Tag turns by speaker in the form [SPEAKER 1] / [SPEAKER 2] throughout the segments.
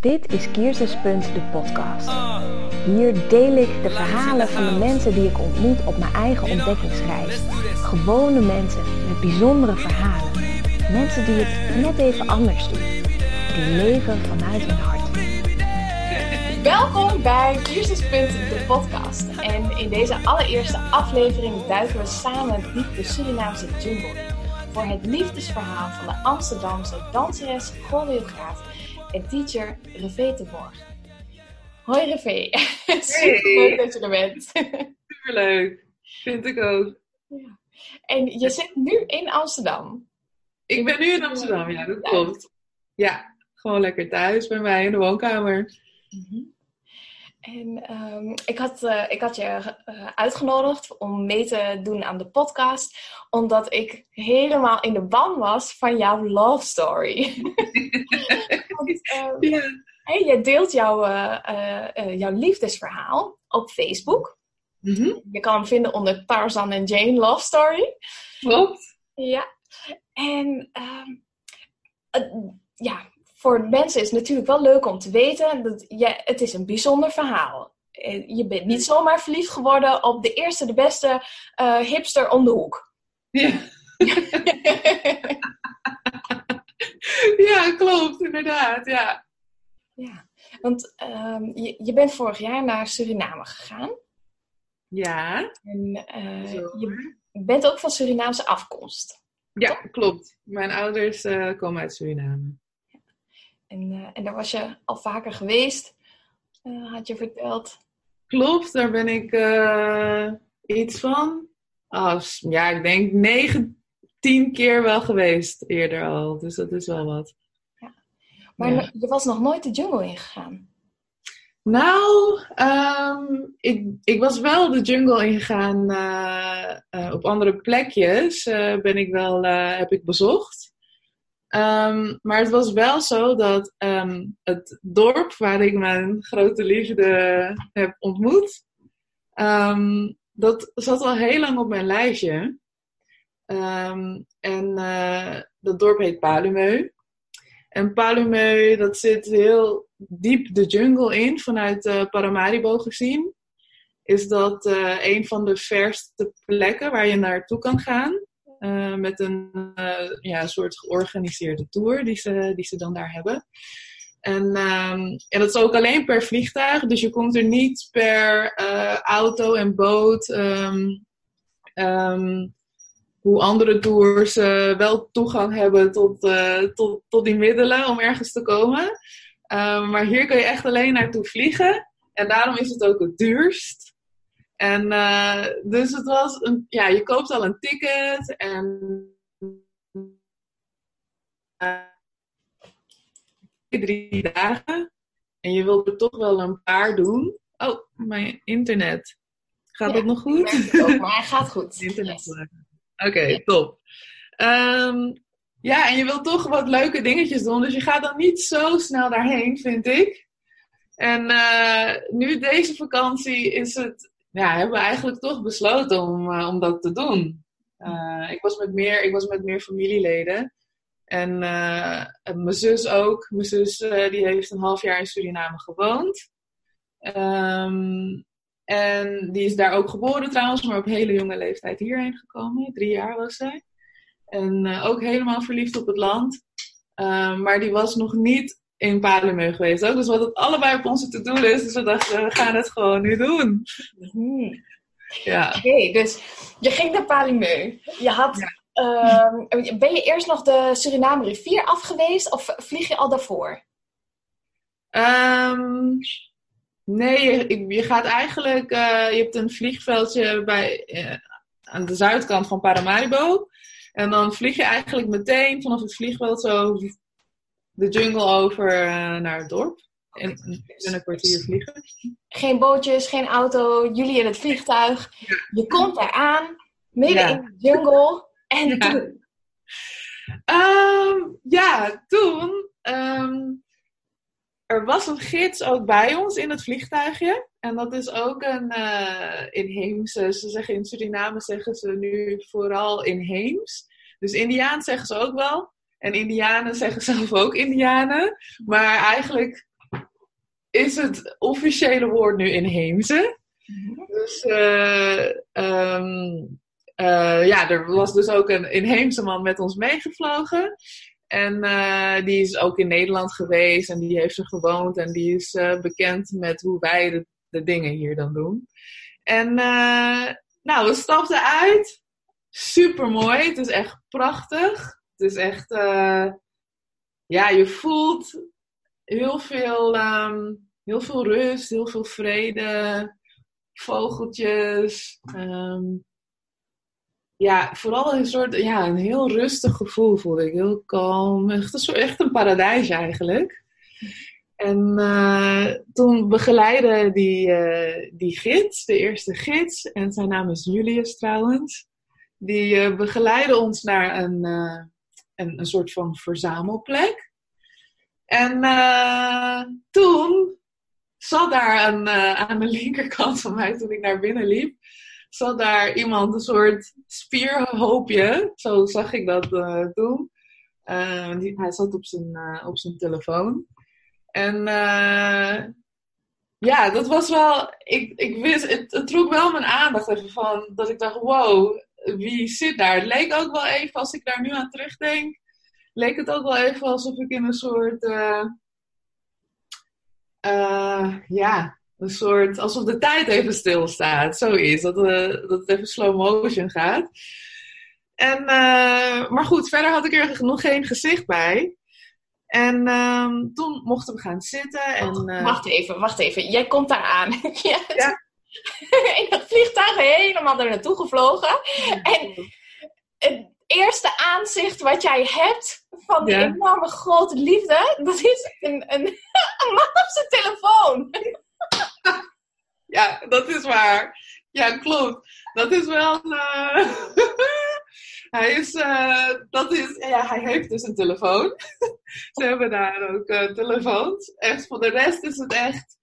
[SPEAKER 1] Dit is Kierstenspunt, de podcast. Hier deel ik de verhalen van de mensen die ik ontmoet op mijn eigen ontdekkingsreis. Gewone mensen met bijzondere verhalen. Mensen die het net even anders doen. Die leven vanuit hun hart.
[SPEAKER 2] Welkom bij Kierstenspunt, de podcast. En in deze allereerste aflevering duiken we samen diep de Surinaamse jungle. Voor het liefdesverhaal van de Amsterdamse danseres, choreograaf en teacher Revee de Borg. Hoi Revee, superleuk dat je er bent.
[SPEAKER 3] Superleuk, vind ik ook.
[SPEAKER 2] Ja. En je zit nu in Amsterdam.
[SPEAKER 3] Ik ben nu in Amsterdam, ja, dat klopt. Ja, gewoon lekker thuis bij mij in de woonkamer.
[SPEAKER 2] En um, ik, had, uh, ik had je uh, uitgenodigd om mee te doen aan de podcast, omdat ik helemaal in de ban was van jouw love story. Want, um, yeah. hey, je deelt jouw, uh, jouw liefdesverhaal op Facebook. Mm -hmm. Je kan hem vinden onder Tarzan en Jane Love Story.
[SPEAKER 3] Klopt.
[SPEAKER 2] Ja. En um, ja, voor mensen is het natuurlijk wel leuk om te weten dat je, het is een bijzonder verhaal. Je bent niet zomaar verliefd geworden op de eerste, de beste uh, hipster om de hoek.
[SPEAKER 3] Ja. ja, klopt, inderdaad, ja.
[SPEAKER 2] Ja, want um, je, je bent vorig jaar naar Suriname gegaan.
[SPEAKER 3] Ja.
[SPEAKER 2] En uh, je bent ook van Surinaamse afkomst.
[SPEAKER 3] Ja, klopt. Mijn ouders uh, komen uit Suriname.
[SPEAKER 2] En, uh, en daar was je al vaker geweest, uh, had je verteld.
[SPEAKER 3] Klopt, daar ben ik uh, iets van. Oh, ja, ik denk negen, tien keer wel geweest eerder al. Dus dat is wel wat.
[SPEAKER 2] Ja. Maar ja. je was nog nooit de jungle ingegaan.
[SPEAKER 3] Nou, um, ik, ik was wel de jungle ingegaan uh, op andere plekjes. ben ik wel, heb ik bezocht. Um, maar het was wel zo dat um, het dorp waar ik mijn grote liefde heb ontmoet, um, dat zat al heel lang op mijn lijstje. en uh, dat dorp heet Palumeu. En Palumeu, dat zit heel diep de jungle in, vanuit uh, Paramaribo gezien. Is dat uh, een van de verste plekken waar je naartoe kan gaan. Uh, met een uh, ja, soort georganiseerde tour die ze, die ze dan daar hebben. En, um, en dat is ook alleen per vliegtuig, dus je komt er niet per uh, auto en boot. Um, um, hoe andere tours wel toegang hebben tot, tot, tot die middelen om ergens te komen. maar hier kun je echt alleen naartoe vliegen. En daarom is het ook het duurst. En uh, dus het was een, ja, je koopt al een ticket en uh, drie dagen. En je wilt er toch wel een paar doen. Oh, mijn internet. Gaat ja, dat nog goed?
[SPEAKER 2] Ook, maar hij gaat goed.
[SPEAKER 3] internet. Yes. Oké, okay, top. Um, ja, en je wilt toch wat leuke dingetjes doen. Dus je gaat dan niet zo snel daarheen, vind ik. En uh, nu deze vakantie is het ja, hebben we eigenlijk toch besloten om, uh, om dat te doen. Uh, ik, was met meer, ik was met meer familieleden. En uh, mijn zus ook. Mijn zus die heeft een half jaar in Suriname gewoond. Um, en die is daar ook geboren trouwens, maar op hele jonge leeftijd hierheen gekomen. Drie jaar was zij. En ook helemaal verliefd op het land. maar die was nog niet in Palemeu geweest ook. Dus wat het allebei op onze to-do is. Dus we dachten, we gaan het gewoon nu doen.
[SPEAKER 2] Hmm. Ja. Oké, okay, dus je ging naar Palemeu. Je had... Ja. Uh, ben je eerst nog de Suriname rivier af geweest of vlieg je al daarvoor?
[SPEAKER 3] Um, nee, je, je, gaat eigenlijk... Uh, je hebt een vliegveldje bij, uh, aan de zuidkant van Paramaribo. En dan vlieg je eigenlijk meteen vanaf het vliegveld zo de jungle over uh, naar het dorp. En in een kwartier vliegen.
[SPEAKER 2] Geen bootjes, geen auto, jullie in het vliegtuig. Ja. Je komt daar aan, midden ja. in de jungle. En ja. toen?
[SPEAKER 3] Um, ja, toen. Um, er was een gids ook bij ons in het vliegtuigje. En dat is ook een uh, inheemse. Ze zeggen in Suriname zeggen ze nu vooral inheems. Dus Indiaans zeggen ze ook wel. En Indianen zeggen zelf ook Indianen. Maar eigenlijk is het officiële woord nu inheemse. Dus uh, um, uh, ja, er was dus ook een inheemse man met ons meegevlogen. En uh, die is ook in Nederland geweest en die heeft er gewoond en die is bekend met hoe wij de, de, dingen hier dan doen. En nou, we stapten uit. Super mooi. Het is echt prachtig. Het is echt, ja, je voelt heel veel, um, heel veel rust, heel veel vrede vogeltjes. Um, ja, vooral een soort, ja, een heel rustig gevoel voelde ik. Heel kalm. Echt een, echt een paradijs eigenlijk. En uh, toen begeleidde die, uh, die gids, de eerste gids, en zijn naam is Julius trouwens, die uh, begeleidde ons naar een, een, een soort van verzamelplek. En toen zat daar een, uh, aan de linkerkant van mij, toen ik naar binnen liep, zat daar iemand, een soort spierhoopje. Zo zag ik dat uh, toen. Hij zat op zijn, op zijn telefoon. En ja, dat was wel. Ik, ik wist, het, het trok wel mijn aandacht even van. Dat ik dacht: wow, wie zit daar? Het leek ook wel even, als ik daar nu aan terugdenk, leek het ook wel even alsof ik in een soort uh, ja, een soort, alsof de tijd even stilstaat. Zoiets, dat, uh, dat het even slow motion gaat. En, maar goed, verder had ik er nog geen gezicht bij. En um, toen mochten we gaan zitten. En,
[SPEAKER 2] wacht even, wacht even. Jij komt daar aan. ja. in het vliegtuig helemaal er naartoe gevlogen. En, en eerste aanzicht wat jij hebt van die enorme grote liefde, dat is een, een, een man op zijn telefoon.
[SPEAKER 3] Ja, dat is waar. Ja, klopt. Dat is wel. Uh... hij is, uh, dat is, ja, hij heeft dus een telefoon. Ze hebben daar ook uh, telefoons. Echt, voor de rest is het echt.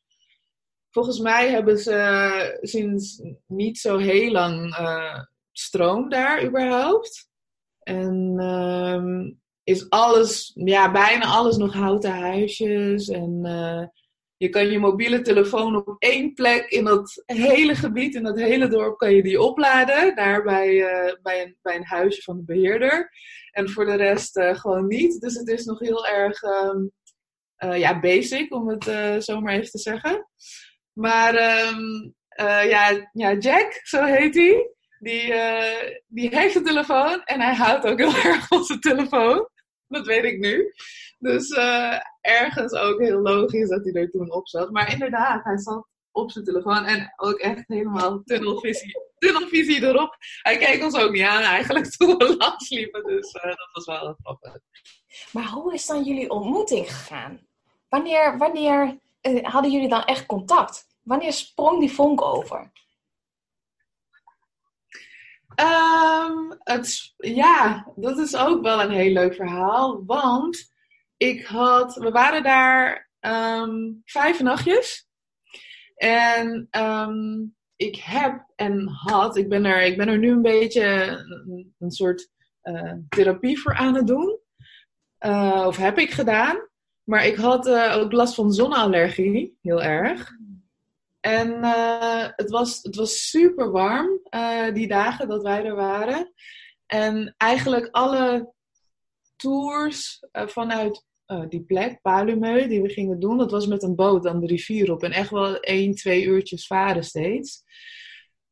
[SPEAKER 3] Volgens mij hebben ze sinds niet zo heel lang stroom daar überhaupt. En um, is alles, ja, bijna alles nog houten huisjes. En uh, je kan je mobiele telefoon op één plek in dat hele gebied, in dat hele dorp, kan je die opladen. Daar bij, uh, bij, een, bij een huisje van de beheerder. En voor de rest gewoon niet. Dus het is nog heel erg um, ja, basic, om het zo maar even te zeggen. Maar um, ja, ja, Jack, zo heet hij. Die, uh, die heeft een telefoon en hij houdt ook heel erg van zijn telefoon. Dat weet ik nu. Dus uh, ergens ook heel logisch dat hij er toen op zat. Maar inderdaad, hij zat op zijn telefoon en ook echt helemaal tunnelvisie, tunnelvisie erop. Hij keek ons ook niet aan eigenlijk toen we langs liepen. Dus dat was wel grappig.
[SPEAKER 2] Maar hoe is dan jullie ontmoeting gegaan? Wanneer, wanneer hadden jullie dan echt contact? Wanneer sprong die vonk over?
[SPEAKER 3] Um, het, ja, dat is ook wel een heel leuk verhaal. Want ik had, we waren daar um, vijf nachtjes. En um, ik heb en had, ik ben er, ik ben er nu een beetje een, soort uh, therapie voor aan het doen. Uh, of heb ik gedaan. Maar ik had uh, ook last van zonneallergie, heel erg. En uh, het, was, het was super warm uh, die dagen dat wij er waren. En eigenlijk alle tours uh, vanuit die plek, Palumeu, die we gingen doen, dat was met een boot dan de rivier op. En echt wel één, twee uurtjes varen steeds.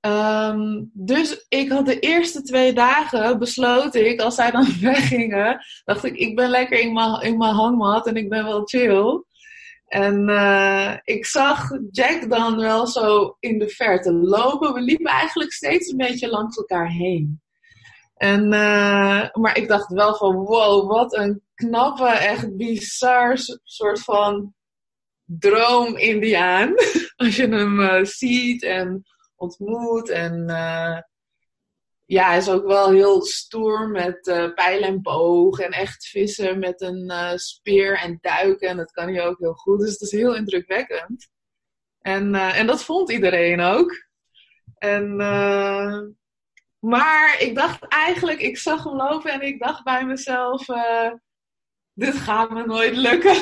[SPEAKER 3] Um, dus ik had de eerste twee dagen besloten ik, als zij dan weggingen, dacht ik, ik ben lekker in mijn hangmat en ik ben wel chill. En uh, ik zag Jack dan wel zo in de verte lopen. We liepen eigenlijk steeds een beetje langs elkaar heen. En, uh, maar ik dacht wel van wow, wat een knappe, echt bizar soort van droom-Indiaan. Als je hem uh, ziet en ontmoet. En ja, hij is ook wel heel stoer met uh, pijl en boog en echt vissen met een uh, speer en duiken. En dat kan hij ook heel goed. Dus het is heel indrukwekkend. En, uh, en dat vond iedereen ook. En, maar ik dacht eigenlijk, ik zag hem lopen en ik dacht bij mezelf, dit gaat me nooit lukken.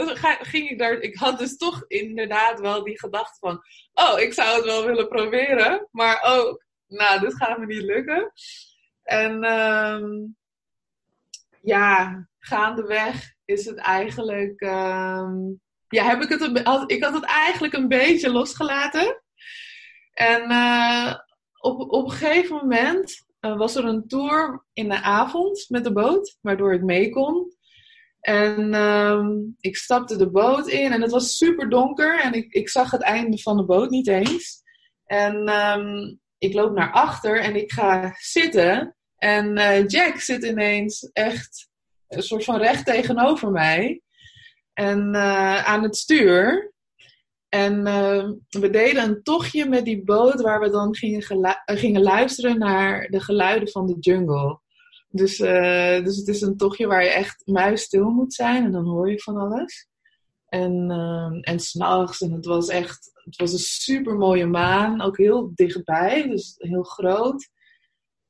[SPEAKER 3] ging ik daar. Ik had dus toch inderdaad wel die gedachte van: oh, ik zou het wel willen proberen, maar ook, nou, dit gaat me niet lukken. En um, ja, gaandeweg is het eigenlijk. Um, ja, heb ik het. Ik had het eigenlijk een beetje losgelaten. En uh, op, op een gegeven moment uh, was er een tour in de avond met de boot, waardoor ik mee kon. En um, ik stapte de boot in en het was super donker en ik, ik zag het einde van de boot niet eens. En ik loop naar achter en ik ga zitten. En uh, Jack zit ineens echt een soort van recht tegenover mij. En uh, aan het stuur. En uh, we deden een tochtje met die boot waar we dan gingen, gingen luisteren naar de geluiden van de jungle. Dus, dus het is een tochtje waar je echt muisstil moet zijn en dan hoor je van alles. En, uh, en s'nachts, en het was echt, het was een super mooie maan, ook heel dichtbij, dus heel groot.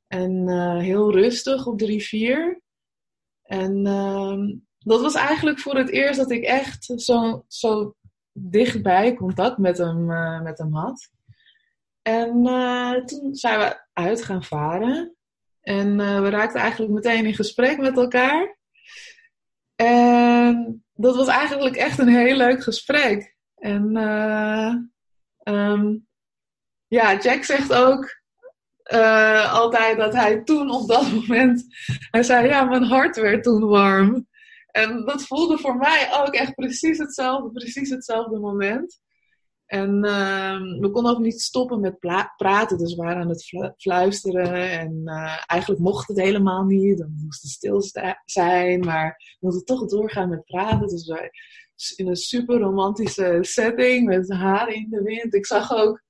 [SPEAKER 3] En uh, heel rustig op de rivier. En ehm, dat was eigenlijk voor het eerst dat ik echt zo, zo dichtbij contact met hem, uh, met hem had. En uh, toen zijn we uit gaan varen. En we raakten eigenlijk meteen in gesprek met elkaar. En dat was eigenlijk echt een heel leuk gesprek. En um, ja, Jack zegt ook altijd dat hij toen op dat moment... Hij zei, ja, mijn hart werd toen warm. En dat voelde voor mij ook echt precies hetzelfde, precies hetzelfde moment. En uh, we konden ook niet stoppen met praten, dus we waren aan het fluisteren. En uh, eigenlijk mocht het helemaal niet, dan moest het stil zijn, maar we moesten toch doorgaan met praten. Dus wij in een super romantische setting met haar in de wind. Ik zag ook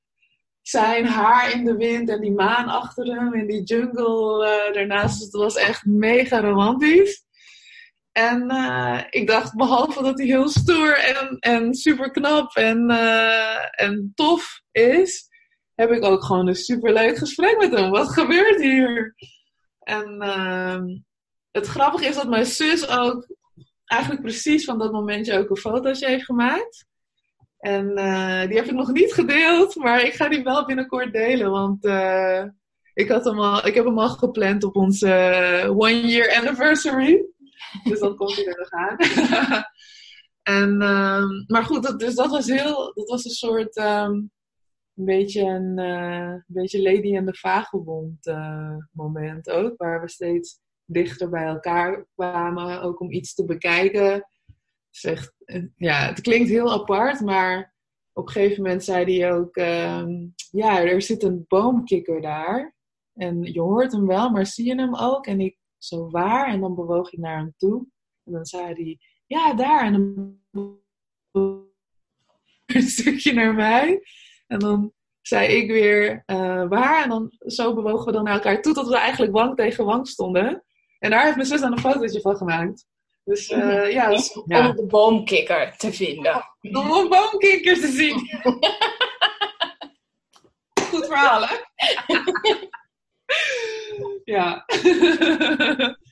[SPEAKER 3] zijn haar in de wind en die maan achter hem in die jungle uh, daarnaast. Dus het was echt mega romantisch. En uh, ik dacht, behalve dat hij heel stoer en, en super knap en, uh, en tof is, heb ik ook gewoon een super leuk gesprek met hem. Wat gebeurt hier? En uh, het grappige is dat mijn zus ook eigenlijk precies van dat momentje ook een fotootje heeft gemaakt. En uh, die heb ik nog niet gedeeld, maar ik ga die wel binnenkort delen. Want ik, had hem al, ik heb hem al gepland op onze one year anniversary. Dus dan komt hij er nog aan. en, um, maar goed, dat, dus dat was heel, dat was een soort, um, een beetje een, uh, een beetje Lady en de Vagebond uh, moment ook. Waar we steeds dichter bij elkaar kwamen, ook om iets te bekijken. Zegt, ja, het klinkt heel apart, maar op een gegeven moment zei hij ook, um, ja, er zit een boomkikker daar. En je hoort hem wel, maar zie je hem ook? En ik zo waar? En dan bewoog ik naar hem toe. En dan zei hij, ja, daar. En dan een stukje naar mij. En dan zei ik weer, uh, waar? En dan zo bewogen we dan naar elkaar toe, tot we eigenlijk wang tegen wang stonden. En daar heeft mijn zus dan een fotootje van gemaakt. Dus uh, ja, dus,
[SPEAKER 2] Om de boomkikker te vinden.
[SPEAKER 3] Om een boomkikker te zien. Goed verhaal, hè? ja.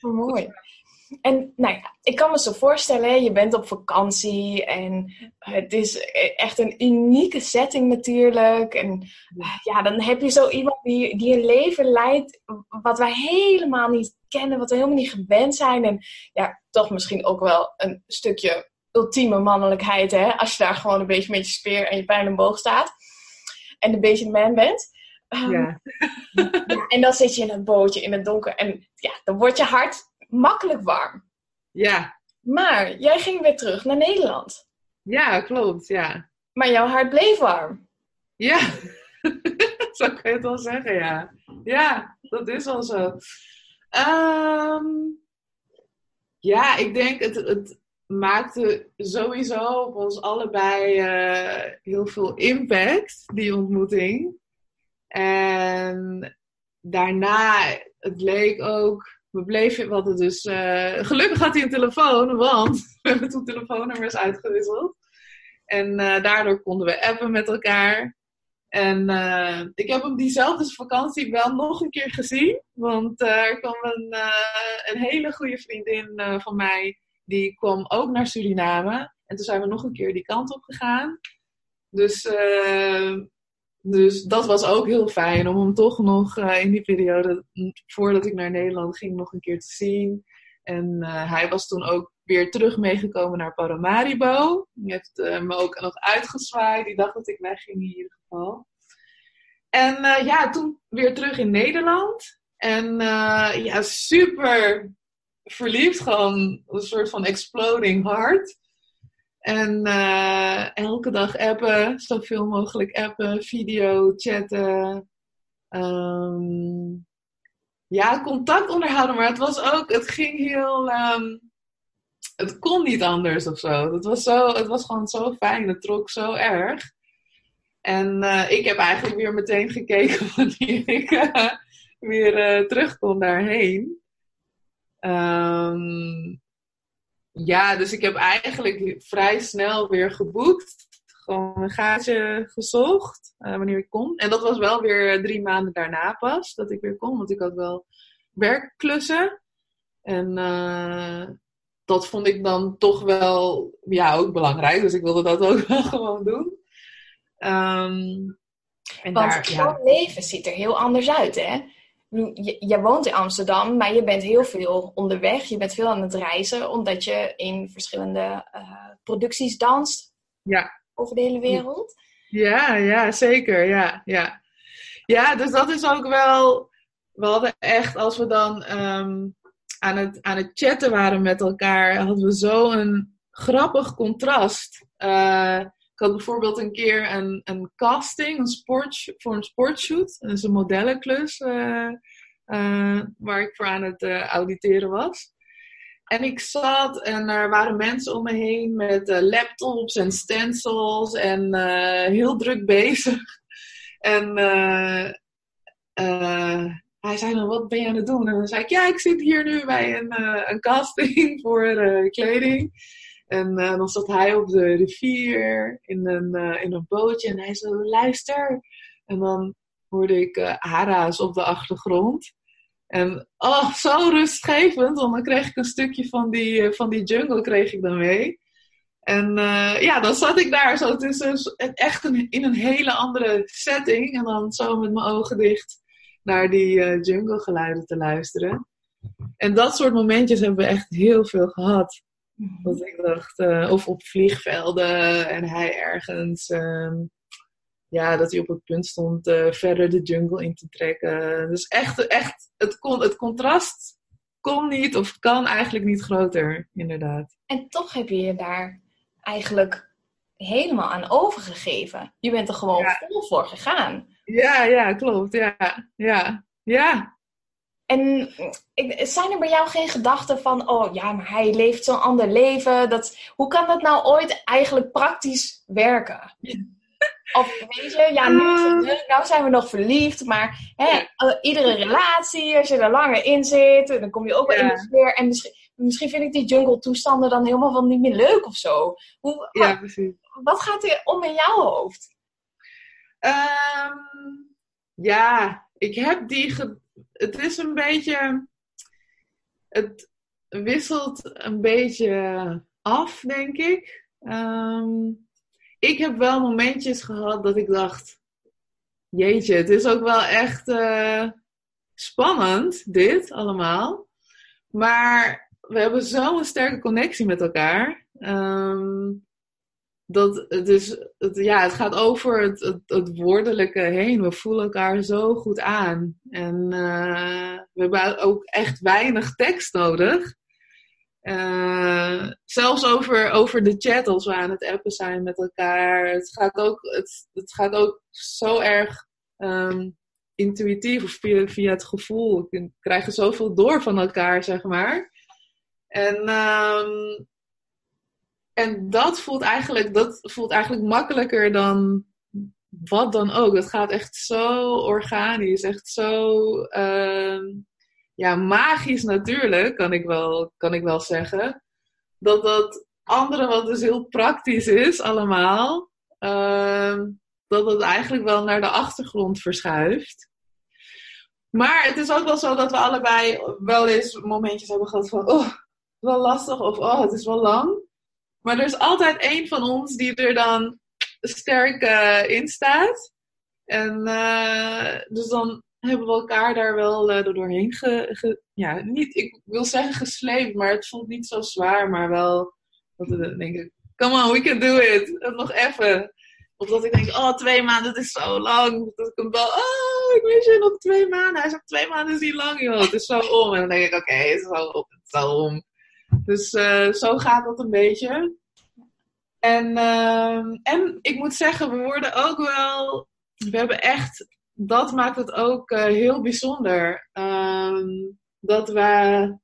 [SPEAKER 2] Mooi. En nou ja, ik kan me zo voorstellen, je bent op vakantie en het is echt een unieke setting natuurlijk. En ja, dan heb je zo iemand die, die een leven leidt wat wij helemaal niet kennen, wat we helemaal niet gewend zijn. En ja, toch misschien ook wel een stukje ultieme mannelijkheid, hè? Als je daar gewoon een beetje met je speer en je pijl en boog staat. En een beetje een man bent. Um, ja. en dan zit je in een bootje in het donker en ja, dan wordt je hart makkelijk warm.
[SPEAKER 3] Ja.
[SPEAKER 2] Maar jij ging weer terug naar Nederland.
[SPEAKER 3] Ja, klopt, ja.
[SPEAKER 2] Maar jouw hart bleef warm.
[SPEAKER 3] Ja, zo kun je het wel zeggen, ja. Ja, dat is wel zo. Um, ja, ik denk het, het maakte sowieso op ons allebei uh, heel veel impact, die ontmoeting. En daarna, het leek ook we bleven, we hadden dus, uh, gelukkig had hij een telefoon, want we hebben toen telefoonnummers uitgewisseld. En uh, daardoor konden we appen met elkaar. En uh, ik heb hem diezelfde vakantie wel nog een keer gezien. Want er kwam een, een hele goede vriendin van mij, die kwam ook naar Suriname. En toen zijn we nog een keer die kant op gegaan. Dus, dus dat was ook heel fijn om hem toch nog uh, in die periode, voordat ik naar Nederland ging, nog een keer te zien. En uh, hij was toen ook weer terug meegekomen naar Paramaribo. Die heeft me ook nog uitgezwaaid. Die dacht dat ik wegging in ieder geval. En ja, toen weer terug in Nederland. En ja, super verliefd. Gewoon een soort van exploding heart. En uh, elke dag appen, zoveel mogelijk appen, video, chatten. Um, ja, contact onderhouden, maar het was ook, het ging heel, um, het kon niet anders of zo. Het was, zo, het was gewoon zo fijn, het trok zo erg. En uh, ik heb eigenlijk weer meteen gekeken wanneer ik uh, weer terug kon daarheen. Um, ja, dus ik heb eigenlijk vrij snel weer geboekt. Gewoon een gaatje gezocht uh, wanneer ik kon. En dat was wel weer drie maanden daarna pas dat ik weer kon. Want ik had wel werkklussen. En uh, dat vond ik dan toch wel ja, ook belangrijk. Dus ik wilde dat ook wel gewoon doen. Um,
[SPEAKER 2] en Want daar, jouw ja. leven ziet er heel anders uit, hè? Je, woont in Amsterdam, maar je bent heel veel onderweg. Je bent veel aan het reizen, omdat je in verschillende uh, producties danst.
[SPEAKER 3] Ja.
[SPEAKER 2] Over de hele wereld.
[SPEAKER 3] Ja, ja, zeker. Ja, ja. ja, dus dat is ook wel. We hadden echt, als we dan um, aan, het, aan het chatten waren met elkaar, hadden we zo een grappig contrast. Uh, ik had bijvoorbeeld een keer een, een casting een voor een sportshoot. Dat is een modellenklus uh, uh, waar ik voor aan het uh, auditeren was. En ik zat en er waren mensen om me heen met laptops en stencils en heel druk bezig. En hij zei dan, wat ben je aan het doen? En dan zei ik, ja, ik zit hier nu bij een, een casting voor kleding. En uh, dan zat hij op de rivier in een, uh, in een bootje en hij zei, luister. En dan hoorde ik uh, hara's op de achtergrond. En oh, zo rustgevend, want dan kreeg ik een stukje van die, van die jungle kreeg ik dan mee. En ja, dan zat ik daar zo tussen, echt in een hele andere setting. En dan zo met mijn ogen dicht naar die jungle geluiden te luisteren. En dat soort momentjes hebben we echt heel veel gehad. Dat ik dacht, uh, of op vliegvelden en hij ergens, um, ja, dat hij op het punt stond uh, verder de jungle in te trekken. Dus echt, echt het, kon, het contrast kon niet of kan eigenlijk niet groter, inderdaad.
[SPEAKER 2] En toch heb je je daar eigenlijk helemaal aan overgegeven. Je bent er gewoon ja. vol voor gegaan.
[SPEAKER 3] Ja, ja, klopt. Ja, ja, ja.
[SPEAKER 2] En zijn er bij jou geen gedachten van, oh ja, maar hij leeft zo'n ander leven. Dat, hoe kan dat nou ooit eigenlijk praktisch werken? Of weet je, ja, nu, nou zijn we nog verliefd, maar hè, eh, iedere relatie, als je er langer in zit, dan kom je ook wel in de sfeer. En misschien, misschien vind ik die jungle toestanden dan helemaal wel niet meer leuk of zo. Hoe,
[SPEAKER 3] ja,
[SPEAKER 2] wat,
[SPEAKER 3] precies.
[SPEAKER 2] Wat gaat er om in jouw hoofd?
[SPEAKER 3] Um, ja, ik heb die het is een beetje. Het wisselt een beetje af, denk ik. Um, ik heb wel momentjes gehad dat ik dacht: Jeetje, het is ook wel echt uh, spannend, dit allemaal. Maar we hebben zo'n sterke connectie met elkaar. Um, dat het, is, het, ja, het gaat over het, het, woordelijke heen. We voelen elkaar zo goed aan. En uh, we hebben ook echt weinig tekst nodig. Uh, zelfs over, over de chat als we aan het appen zijn met elkaar. Het gaat ook, het, het gaat ook zo erg um, intuïtief of via, het gevoel. We krijgen zoveel door van elkaar, zeg maar. En um, en dat voelt eigenlijk, dat voelt eigenlijk makkelijker dan wat dan ook. Het gaat echt zo organisch, echt zo uh, ja, magisch natuurlijk, kan ik, wel, kan ik wel zeggen. Dat dat andere wat dus heel praktisch is allemaal, uh, dat het eigenlijk wel naar de achtergrond verschuift. Maar het is ook wel zo dat we allebei wel eens momentjes hebben gehad van, oh, wel lastig of oh, het is wel lang. Maar er is altijd één van ons die er dan sterk uh, in staat. En uh, dus dan hebben we elkaar daar wel uh, doorheen ge, ja, niet, ik wil zeggen gesleept, maar het voelt niet zo zwaar, maar wel dat we denken, come on, we can do it. Nog even. Of dat ik denk, oh, twee maanden, dat is zo lang. Dat ik hem wel, oh, ik wist je nog twee maanden. Hij zegt, twee maanden is niet lang, joh. Het is zo om. En dan denk ik, oké, okay, het is zo het is zo om. Dus uh, zo gaat dat een beetje. En, uh, en ik moet zeggen, we worden ook wel, we hebben echt, dat maakt het ook uh, heel bijzonder. Um, dat we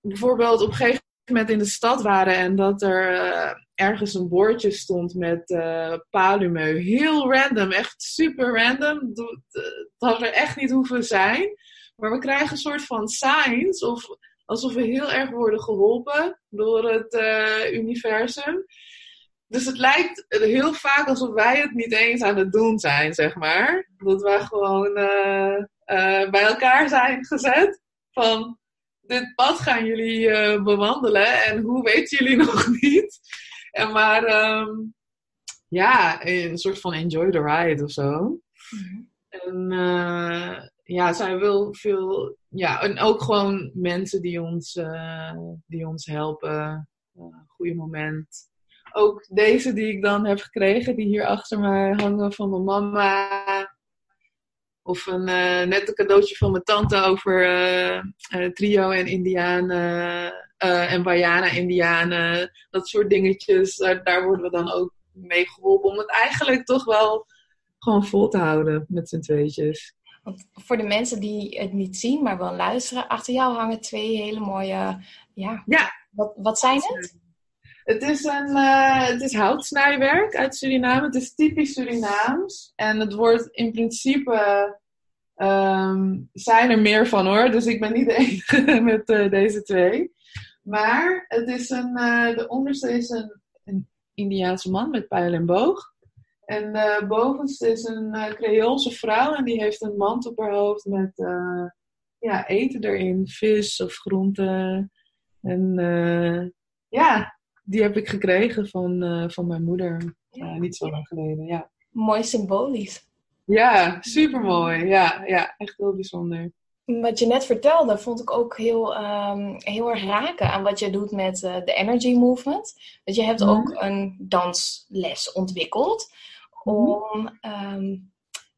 [SPEAKER 3] bijvoorbeeld op een gegeven moment in de stad waren en dat er uh, ergens een bordje stond met uh, palumeu. Heel random, echt super random. Het had er echt niet hoeven zijn. Maar we krijgen een soort van signs of alsof we heel erg worden geholpen door het uh, universum. Dus het lijkt heel vaak alsof wij het niet eens aan het doen zijn, zeg maar. Dat wij gewoon uh, uh, bij elkaar zijn gezet. Van, dit pad gaan jullie bewandelen en hoe weten jullie nog niet? En maar, um, ja, een soort van enjoy the ride of zo. En ja, zij wil veel. Ja, en ook gewoon mensen die ons, uh, die ons helpen. Uh, goede moment. Ook deze die ik dan heb gekregen, die hier achter mij hangen van mijn mama. Of een, uh, net een cadeautje van mijn tante over trio en indianen. en Bayana indianen. Dat soort dingetjes. Daar worden we dan ook mee geholpen. Om het eigenlijk toch wel gewoon vol te houden met z'n tweetjes.
[SPEAKER 2] Want voor de mensen die het niet zien, maar wel luisteren, achter jou hangen twee hele mooie. Ja.
[SPEAKER 3] ja.
[SPEAKER 2] Wat, wat zijn het?
[SPEAKER 3] Het is, een, uh, het is houtsnijwerk uit Suriname. Het is typisch Surinaams. En het wordt in principe. Um, zijn er meer van hoor. Dus ik ben niet de enige met uh, deze twee. Maar het is een, uh, de onderste is een, een Indiaanse man met pijl en boog. En uh, bovenste is een uh, Creoolse vrouw en die heeft een mand op haar hoofd met uh, ja, eten erin, vis of groenten. En ja, die heb ik gekregen van, van mijn moeder niet zo lang geleden. Ja.
[SPEAKER 2] Mooi symbolisch.
[SPEAKER 3] Ja, super mooi. Ja, ja, echt heel bijzonder.
[SPEAKER 2] Wat je net vertelde, vond ik ook heel, um, heel erg raken aan wat je doet met de Energy Movement. Dat je hebt ook een dansles ontwikkeld om um,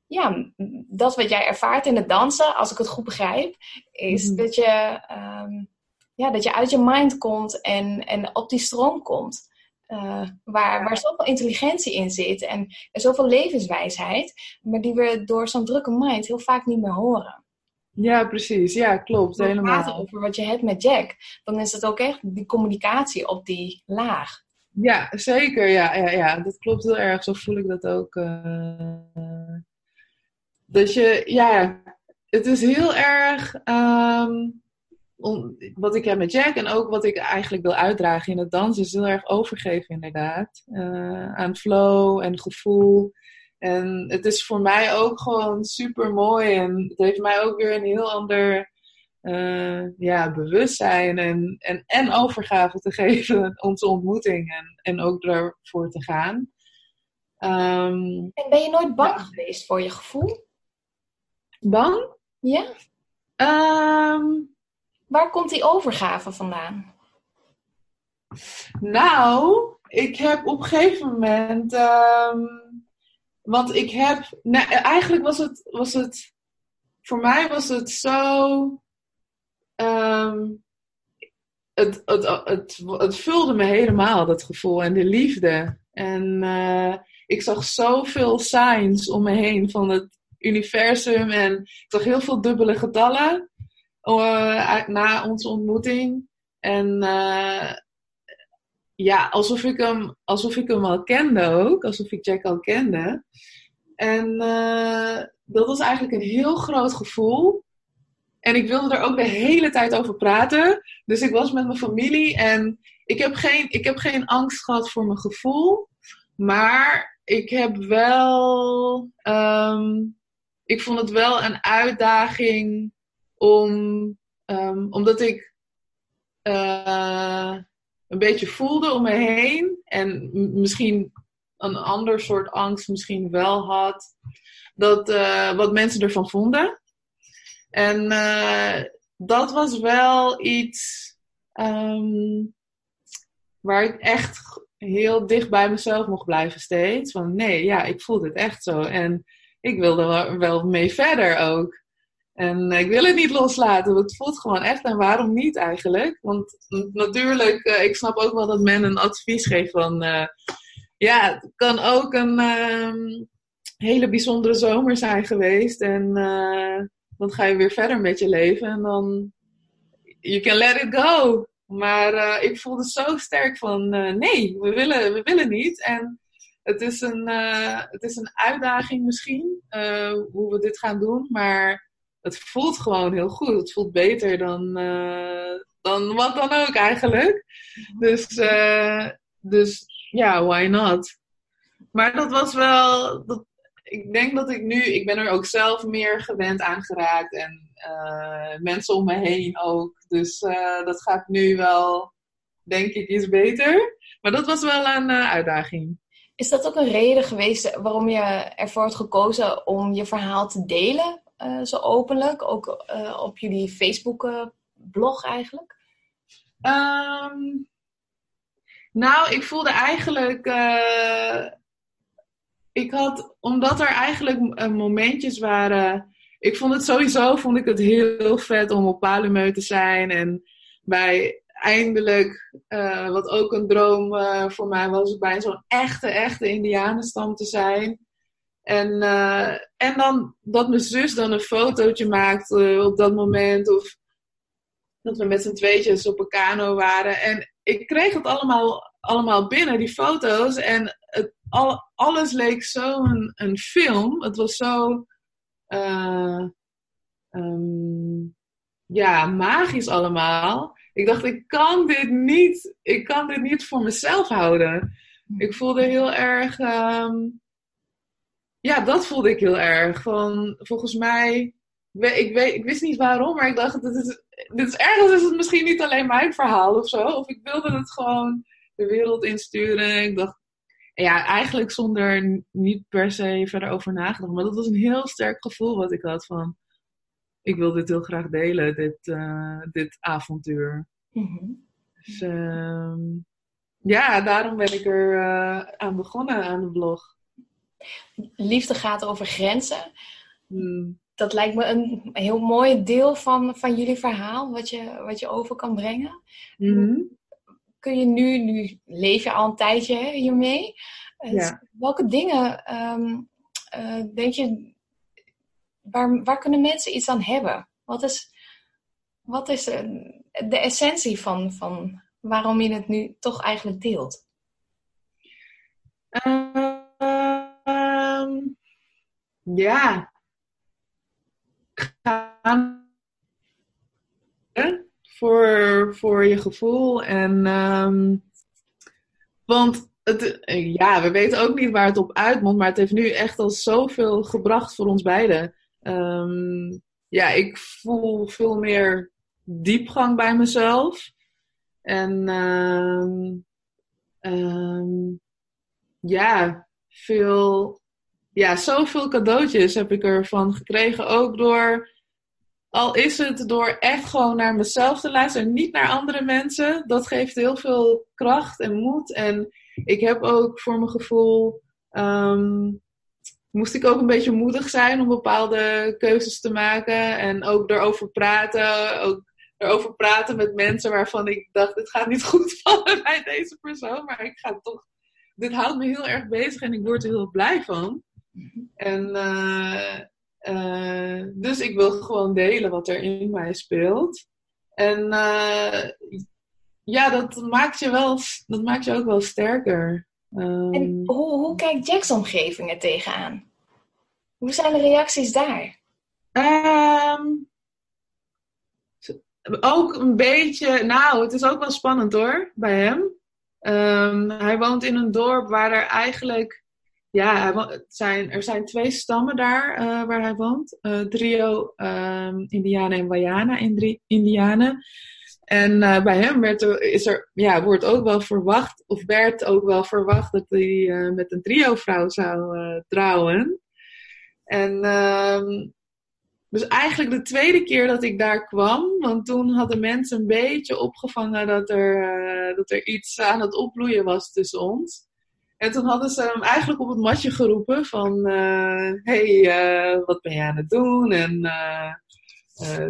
[SPEAKER 2] ja, dat wat jij ervaart in het dansen, als ik het goed begrijp, is mm. dat, je, um, ja, dat je uit je mind komt en, en op die stroom komt. Uh, waar, waar zoveel intelligentie in zit en, en zoveel levenswijsheid, maar die we door zo'n drukke mind heel vaak niet meer horen.
[SPEAKER 3] Ja, precies. Ja, klopt.
[SPEAKER 2] Als
[SPEAKER 3] helemaal.
[SPEAKER 2] praten over wat je hebt met Jack, dan is het ook echt die communicatie op die laag.
[SPEAKER 3] Ja, zeker. Ja, ja, ja, dat klopt heel erg. Zo voel ik dat ook. Uh, dat je, ja, het is heel erg om, wat ik heb met Jack en ook wat ik eigenlijk wil uitdragen in het dansen, is heel erg overgeven, inderdaad. Uh, aan flow en gevoel. En het is voor mij ook gewoon super mooi. En het heeft mij ook weer een heel ander uh, ja, bewustzijn en, en, en overgave te geven, onze ontmoeting en, en ook ervoor te gaan. Um,
[SPEAKER 2] en ben je nooit bang ja. geweest voor je gevoel?
[SPEAKER 3] Bang?
[SPEAKER 2] Ja.
[SPEAKER 3] Um,
[SPEAKER 2] Waar komt die overgave vandaan?
[SPEAKER 3] Nou, ik heb op een gegeven moment. Um, want ik heb. Nou, eigenlijk was het, was het. Voor mij was het zo um, het, het, het, het, vulde me helemaal, dat gevoel en de liefde. En uh, ik zag zoveel signs om me heen van het universum. En ik zag heel veel dubbele getallen uh, na onze ontmoeting. En uh, ja, alsof ik, hem, alsof ik hem al kende ook. Alsof ik Jack al kende. En dat was eigenlijk een heel groot gevoel. En ik wilde er ook de hele tijd over praten. Dus ik was met mijn familie en ik heb geen, ik heb geen angst gehad voor mijn gevoel. Maar ik heb wel. Um, ik vond het wel een uitdaging om. Um, omdat ik. Uh, een beetje voelde om me heen. En misschien een ander soort angst misschien wel had. Dat, uh, wat mensen ervan vonden. En uh, dat was wel iets um, waar ik echt heel dicht bij mezelf mocht blijven steeds. Van nee, ja, ik voel dit echt zo. En ik wilde wel, wel mee verder ook. En ik wil het niet loslaten, het voelt gewoon echt. En waarom niet eigenlijk? Want natuurlijk, uh, ik snap ook wel dat men een advies geeft van... Uh, ja, het kan ook een uh, hele bijzondere zomer zijn geweest. En eh, dan ga je weer verder met je leven. En dan, you can let it go. Maar ik voelde zo sterk van, nee, we willen, we willen niet. En het is een, het is een uitdaging misschien, hoe we dit gaan doen. Maar het voelt gewoon heel goed. Het voelt beter dan, dan wat dan ook eigenlijk. Dus, dus ja, why not? Maar dat was wel. Dat, ik denk dat ik nu. Ik ben er ook zelf meer gewend aan geraakt. En uh, mensen om me heen ook. Dus dat gaat nu wel, denk ik, iets beter. Maar dat was wel een uitdaging.
[SPEAKER 2] Is dat ook een reden geweest waarom je ervoor hebt gekozen om je verhaal te delen? zo openlijk? Ook op jullie Facebook-blog eigenlijk?
[SPEAKER 3] Um, nou, ik voelde eigenlijk. Ik had, omdat er eigenlijk momentjes waren. Ik vond het sowieso vond ik het heel vet om op Palumeu te zijn. En bij eindelijk, wat ook een droom voor mij was, bij zo'n echte, echte Indianenstam te zijn. En, en dan dat mijn zus dan een fotootje maakt uh, op dat moment. Of dat we met z'n tweetjes op een kano waren. En ik kreeg het allemaal, allemaal binnen, die foto's. En het, al, alles leek zo een, een film. Het was zo... Uh, um, ja, magisch allemaal. Ik dacht, ik kan dit niet, ik kan dit niet voor mezelf houden. Ik voelde heel erg... Um, ja, dat voelde ik heel erg. Van, volgens mij, ik, weet, ik wist niet waarom, maar ik dacht, dit is, dit is ergens is het misschien niet alleen mijn verhaal of zo. Of ik wilde het gewoon de wereld insturen. Ik dacht, ja, eigenlijk zonder niet per se verder over nagedacht. Maar dat was een heel sterk gevoel wat ik had van, ik wil dit heel graag delen, dit, uh, dit avontuur. Mm-hmm. Dus uh, ja, daarom ben ik er uh, aan begonnen aan de blog
[SPEAKER 2] liefde gaat over grenzen. Hmm. Dat lijkt me een heel mooi deel van, van jullie verhaal, wat je, wat je over kan brengen.
[SPEAKER 3] Hmm.
[SPEAKER 2] Kun je nu, nu leef je al een tijdje hè, hiermee.
[SPEAKER 3] Eh, ja.
[SPEAKER 2] Welke dingen um, uh, denk je, waar, waar kunnen mensen iets aan hebben? Wat is, wat is de, de essentie van, van waarom je het nu toch eigenlijk deelt?
[SPEAKER 3] Uh, ja, gaan voor, voor je gevoel. En, um, want het, ja, we weten ook niet waar het op uitmondt, maar het heeft nu echt al zoveel gebracht voor ons beiden. Um, ja, ik voel veel meer diepgang bij mezelf. En um, ja, veel ja, zoveel cadeautjes heb ik ervan gekregen. Ook door, al is het door echt gewoon naar mezelf te luisteren, niet naar andere mensen. Dat geeft heel veel kracht en moed. En ik heb ook voor mijn gevoel, um, moest ik ook een beetje moedig zijn om bepaalde keuzes te maken. En ook erover praten. Ook erover praten met mensen waarvan ik dacht, dit gaat niet goed vallen bij deze persoon. Maar ik ga toch, dit houdt me heel erg bezig en ik word er heel blij van. En uh, uh, dus ik wil gewoon delen wat er in mij speelt. En uh, ja, dat maakt je wel, dat maakt je ook wel sterker.
[SPEAKER 2] Um, en hoe, hoe kijkt Jack's omgeving er tegenaan? Hoe zijn de reacties daar?
[SPEAKER 3] Um, ook een beetje, nou, het is ook wel spannend hoor, bij hem. Um, hij woont in een dorp waar er eigenlijk ja, zijn, er zijn twee stammen daar uh, waar hij woont. Trio um, Indianen en Wayana Indianen. En eh, bij hem werd er, is er, ja, wordt ook wel verwacht, of werd ook wel verwacht dat hij met een trio-vrouw zou trouwen. En ehm, dus eigenlijk de tweede keer dat ik daar kwam, want toen hadden mensen een beetje opgevangen dat er, dat er iets aan het opbloeien was tussen ons. En toen hadden ze hem eigenlijk op het matje geroepen van, hey, wat ben jij aan het doen? En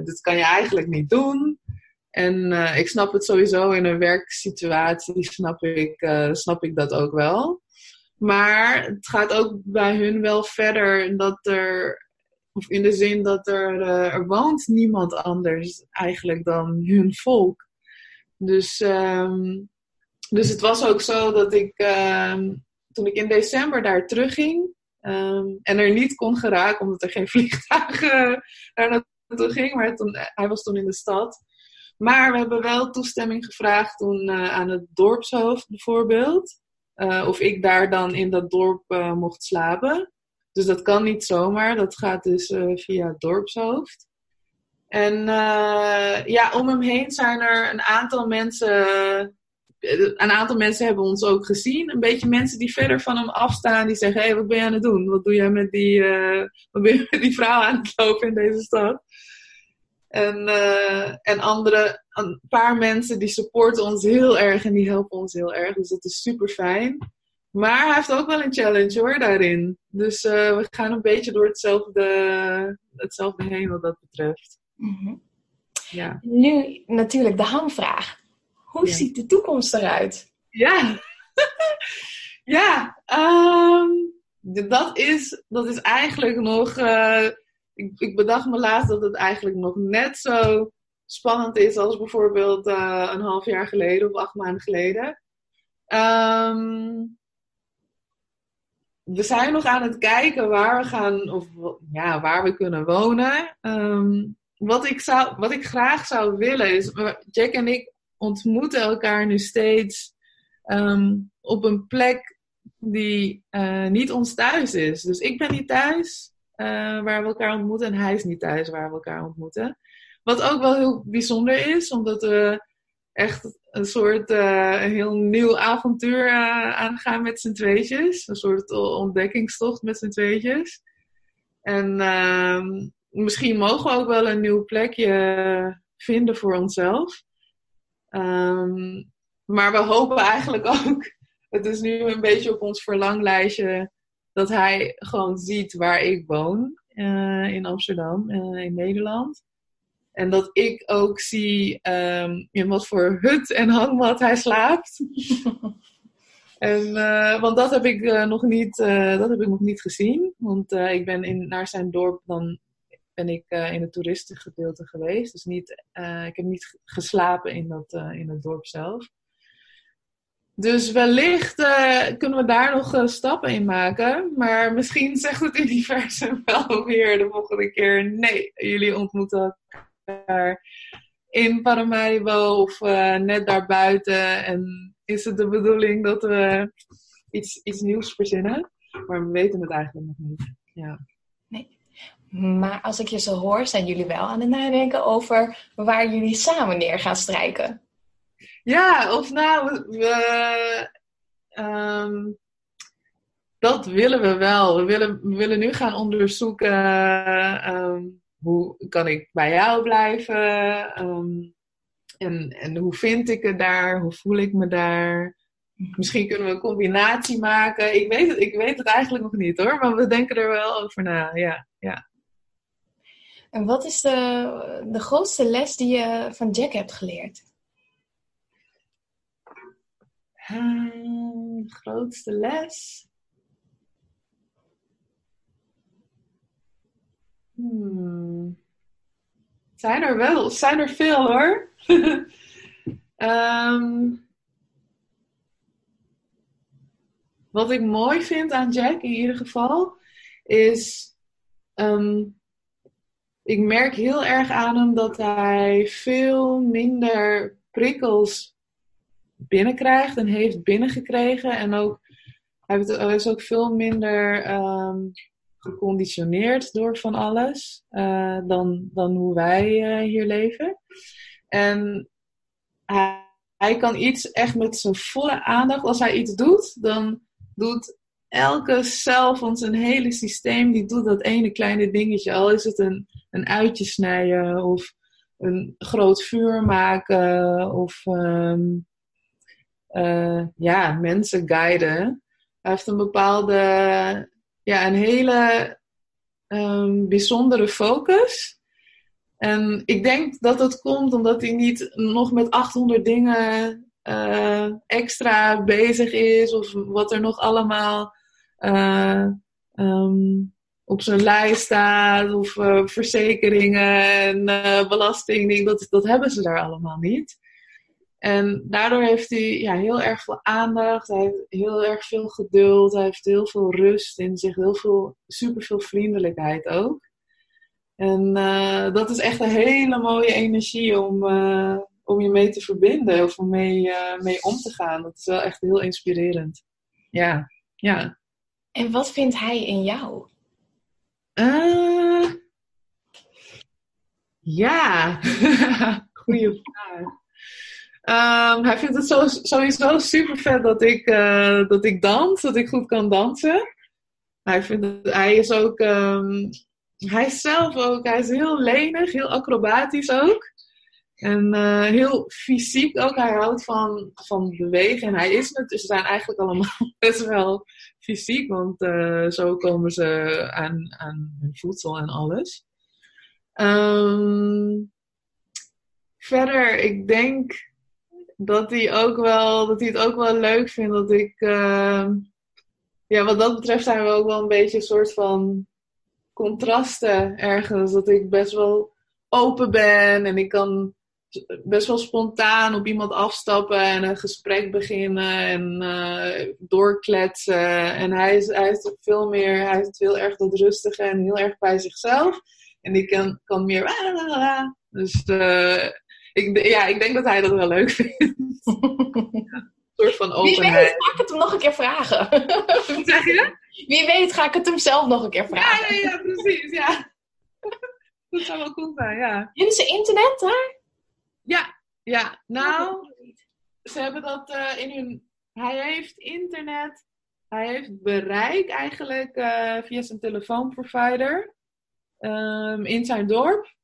[SPEAKER 3] dit kan je eigenlijk niet doen. En uh, ik snap het sowieso in een werksituatie, snap ik, uh, snap ik dat ook wel. Maar het gaat ook bij hun wel verder dat er, of in de zin dat er, uh, er woont niemand anders eigenlijk dan hun volk. Dus, um, dus het was ook zo dat ik, um, toen ik in december daar terugging um, en er niet kon geraken omdat er geen vliegtuig daar naartoe ging, maar toen, hij was toen in de stad. Maar we hebben wel toestemming gevraagd toen uh, aan het dorpshoofd bijvoorbeeld. Uh, of ik daar dan in dat dorp mocht slapen. Dus dat kan niet zomaar. Dat gaat dus via het dorpshoofd. En ja, om hem heen zijn er een aantal mensen. Een aantal mensen hebben ons ook gezien. Een beetje mensen die verder van hem afstaan. Die zeggen, hé, hey, wat ben je aan het doen? Wat doe jij met die, wat ben je met die vrouw aan het lopen in deze stad? En, uh, en andere, een paar mensen die supporten ons heel erg en die helpen ons heel erg. Dus dat is super fijn. Maar hij heeft ook wel een challenge hoor daarin. Dus uh, we gaan een beetje door hetzelfde, hetzelfde heen wat dat betreft. Mm
[SPEAKER 2] -hmm. ja. Nu natuurlijk de hamvraag. Hoe ja. ziet de toekomst eruit?
[SPEAKER 3] Ja, ja um, dat, is, dat is eigenlijk nog. Uh, ik, ik bedacht me laatst dat het eigenlijk nog net zo spannend is als bijvoorbeeld uh, een half jaar geleden of acht maanden geleden. Um, we zijn nog aan het kijken waar we gaan, of ja, waar we kunnen wonen. Um, wat, ik zou, wat ik graag zou willen is, Jack en ik ontmoeten elkaar nu steeds um, op een plek die uh, niet ons thuis is. Dus ik ben niet thuis uh, waar we elkaar ontmoeten. En hij is niet thuis waar we elkaar ontmoeten. Wat ook wel heel bijzonder is, omdat we echt een soort een heel nieuw avontuur aangaan met z'n tweetjes. Een soort ontdekkingstocht met z'n tweetjes. En uh, misschien mogen we ook wel een nieuw plekje vinden voor onszelf. Um, maar we hopen eigenlijk ook, het is nu een beetje op ons verlanglijstje, dat hij gewoon ziet waar ik woon uh, in Amsterdam, uh, in Nederland. En dat ik ook zie um, in wat voor hut en hangmat hij slaapt. en, uh, want dat heb ik nog niet, dat heb ik nog niet gezien. Want ik ben in, naar zijn dorp dan ben ik in het toeristengedeelte geweest. Dus niet, ik heb niet geslapen in, dat, in het dorp zelf. Dus wellicht kunnen we daar nog stappen in maken. Maar misschien zegt het universum wel weer de volgende keer: nee, jullie ontmoeten elkaar in Paramaribo of net daarbuiten. En is het de bedoeling dat we iets, iets nieuws verzinnen? Maar we weten het eigenlijk nog niet. Ja.
[SPEAKER 2] Nee. Maar als ik je zo hoor, zijn jullie wel aan het nadenken over waar jullie samen neer gaan strijken.
[SPEAKER 3] Ja, of nou, we, um, dat willen we wel. We willen, we willen nu gaan onderzoeken um, hoe kan ik bij jou blijven um, en, en hoe vind ik het daar, hoe voel ik me daar. Misschien kunnen we een combinatie maken. Ik weet het, ik weet het eigenlijk nog niet hoor, maar we denken er wel over na. Ja, ja.
[SPEAKER 2] En wat is de, de grootste les die je van Jack hebt geleerd?
[SPEAKER 3] Um, grootste les. Hmm. Zijn er wel, zijn er veel hoor. um, wat ik mooi vind aan Jack in ieder geval is. Um, ik merk heel erg aan hem dat hij veel minder prikkels binnenkrijgt en heeft binnengekregen. En ook, hij is ook veel minder um, geconditioneerd door van alles uh, dan, dan hoe wij uh, hier leven. En hij, hij kan iets echt met zijn volle aandacht, als hij iets doet, dan doet elke cel van zijn hele systeem, die doet dat ene kleine dingetje. Al is het een, een uitje snijden of een groot vuur maken of ehm, eh, ja, mensen guiden. Hij heeft een bepaalde, ja, een hele um, bijzondere focus. En ik denk dat het komt omdat hij niet nog met 800 dingen uh, extra bezig is. Of wat er nog allemaal uh, um, op zijn lijst staat. Of uh, verzekeringen en belasting. Dat, dat hebben ze daar allemaal niet. En daardoor heeft hij ja, heel erg veel aandacht. Hij heeft heel erg veel geduld. Hij heeft heel veel rust in zich. Heel veel, super veel vriendelijkheid ook. En uh, dat is echt een hele mooie energie om, uh, om je mee te verbinden of om mee, uh, mee om te gaan. Dat is wel echt heel inspirerend. Ja, ja.
[SPEAKER 2] En wat vindt hij in jou?
[SPEAKER 3] ja, goede vraag. Um, hij vindt het sowieso super vet dat ik, dat ik dans, dat ik goed kan dansen. Hij, vindt hij is ook um, hij zelf ook, hij is heel lenig, heel acrobatisch ook. En uh, heel fysiek ook. Hij houdt van, van bewegen. En hij is het. Dus ze zijn eigenlijk allemaal best wel fysiek. Want uh, zo komen ze aan, aan hun voedsel en alles. Um, verder, ik denk dat hij, ook wel, dat hij het ook wel leuk vindt dat ik... Uh, ja, wat dat betreft zijn we ook wel een beetje een soort van contrasten ergens. Dat ik best wel open ben en ik kan best wel spontaan op iemand afstappen en een gesprek beginnen en uh, doorkletsen. En hij is, hij is veel meer, hij is heel erg dat rustige en heel erg bij zichzelf. En ik kan, kan meer. Dus uh, ik, ja, ik denk dat hij dat wel leuk vindt. een soort van openheid.
[SPEAKER 2] Wie weet, ga ik het hem nog een keer vragen.
[SPEAKER 3] Wat zeg je?
[SPEAKER 2] Wie weet ga ik het hem zelf nog een keer vragen.
[SPEAKER 3] Ja, ja, ja precies. Ja. Dat zou wel cool zijn, ja.
[SPEAKER 2] Hebben ze internet daar?
[SPEAKER 3] Ja, ja. Nou, ze hebben dat uh, in hun... Hij heeft internet. Hij heeft bereik eigenlijk uh, via zijn telefoonprovider. Um, in zijn dorp.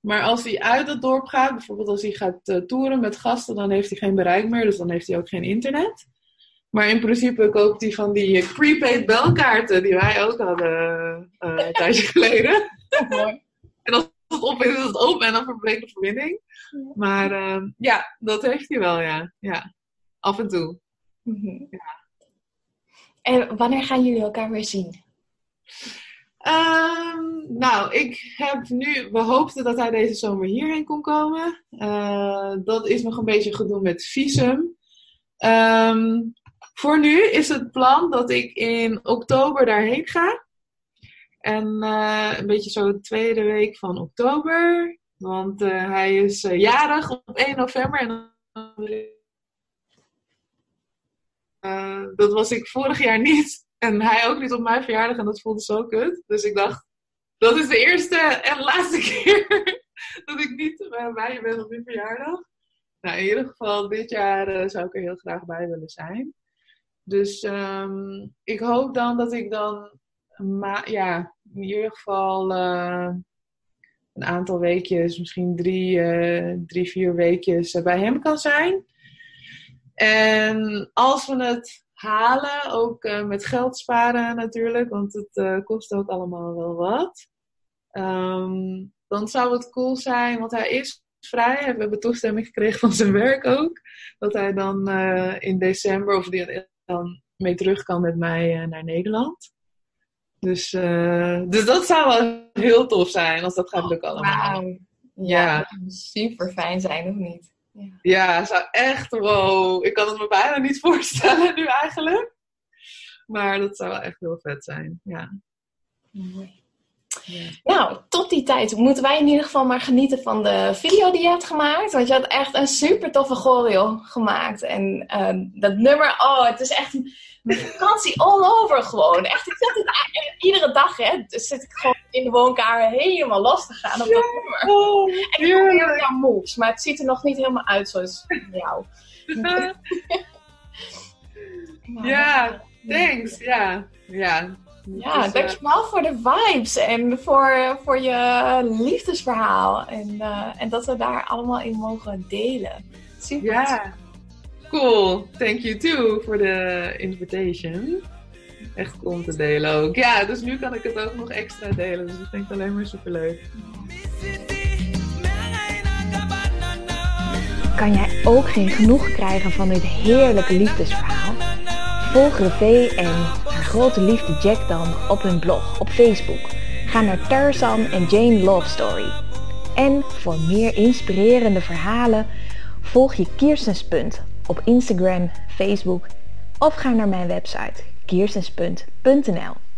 [SPEAKER 3] Maar als hij uit het dorp gaat, bijvoorbeeld als hij gaat uh, toeren met gasten, dan heeft hij geen bereik meer. Dus dan heeft hij ook geen internet. Maar in principe koopt hij van die prepaid belkaarten die wij ook hadden uh, een tijdje geleden. en als het op is, is het op en dan verbreekt de verbinding. Maar uh, ja, dat heeft hij wel, ja. ja. Af en toe.
[SPEAKER 2] Mm-hmm. Ja. En wanneer gaan jullie elkaar weer zien?
[SPEAKER 3] Um, nou, ik heb nu, we hoopten dat hij deze zomer hierheen kon komen. Uh, dat is nog een beetje gedoe met visum. Um, voor nu is het plan dat ik in oktober daarheen ga. En uh, een beetje zo de tweede week van oktober. Want uh, hij is uh, jarig op 1 november. En dat was ik vorig jaar niet. En hij ook niet op mijn verjaardag. En dat voelde zo kut. Dus ik dacht, dat is de eerste en laatste keer dat ik niet bij je ben op mijn verjaardag. Nou, in ieder geval, dit jaar zou ik er heel graag bij willen zijn. Dus um, ik hoop dan dat ik dan, ja, in ieder geval uh, een aantal weekjes, misschien drie, uh, drie vier weekjes uh, bij hem kan zijn. En als we het halen, ook met geld sparen natuurlijk, want het kost ook allemaal wel wat. Um, dan zou het cool zijn, want hij is vrij. We hebben toestemming gekregen van zijn werk ook. Dat hij dan in december, of die, dan mee terug kan met mij uh, naar Nederland. Dus, uh, dus dat zou wel heel tof zijn als dat gaat lukken allemaal.
[SPEAKER 2] Wow. Ja, ja. super fijn zijn, of niet?
[SPEAKER 3] Ja. ja, zou echt wow. Ik kan het me bijna niet voorstellen nu eigenlijk. Maar dat zou wel echt heel vet zijn, ja.
[SPEAKER 2] Mooi. Nou, tot die tijd moeten wij in ieder geval maar genieten van de video die je hebt gemaakt. Want je had echt een super toffe choreo gemaakt. En uh, dat nummer, oh, het is echt een vakantie all over gewoon. Echt, ik zet het iedere dag, hè. Dus zit ik gewoon in de woonkamer helemaal los te gaan op dat nummer. Oh, en ik probeer jouw moves, maar het ziet er nog niet helemaal uit zoals jou.
[SPEAKER 3] ja, thanks. Ja, ja.
[SPEAKER 2] Ja, dus, dankjewel voor de vibes en voor, voor je liefdesverhaal. En, uh, en dat we daar allemaal in mogen delen. Super.
[SPEAKER 3] Ja, cool. Thank you too voor de invitation. Echt cool om te delen ook. Ja, dus nu kan ik het ook nog extra delen. Dus dat vind ik alleen maar super leuk.
[SPEAKER 1] Kan jij ook geen genoeg krijgen van dit heerlijke liefdesverhaal? Volg Revee en haar grote liefde Jack dan op hun blog op Facebook. Ga naar Tarzan en Jane Love Story. En voor meer inspirerende verhalen volg je Kirstenspunt op Instagram, Facebook of ga naar mijn website kirstenspunt.nl.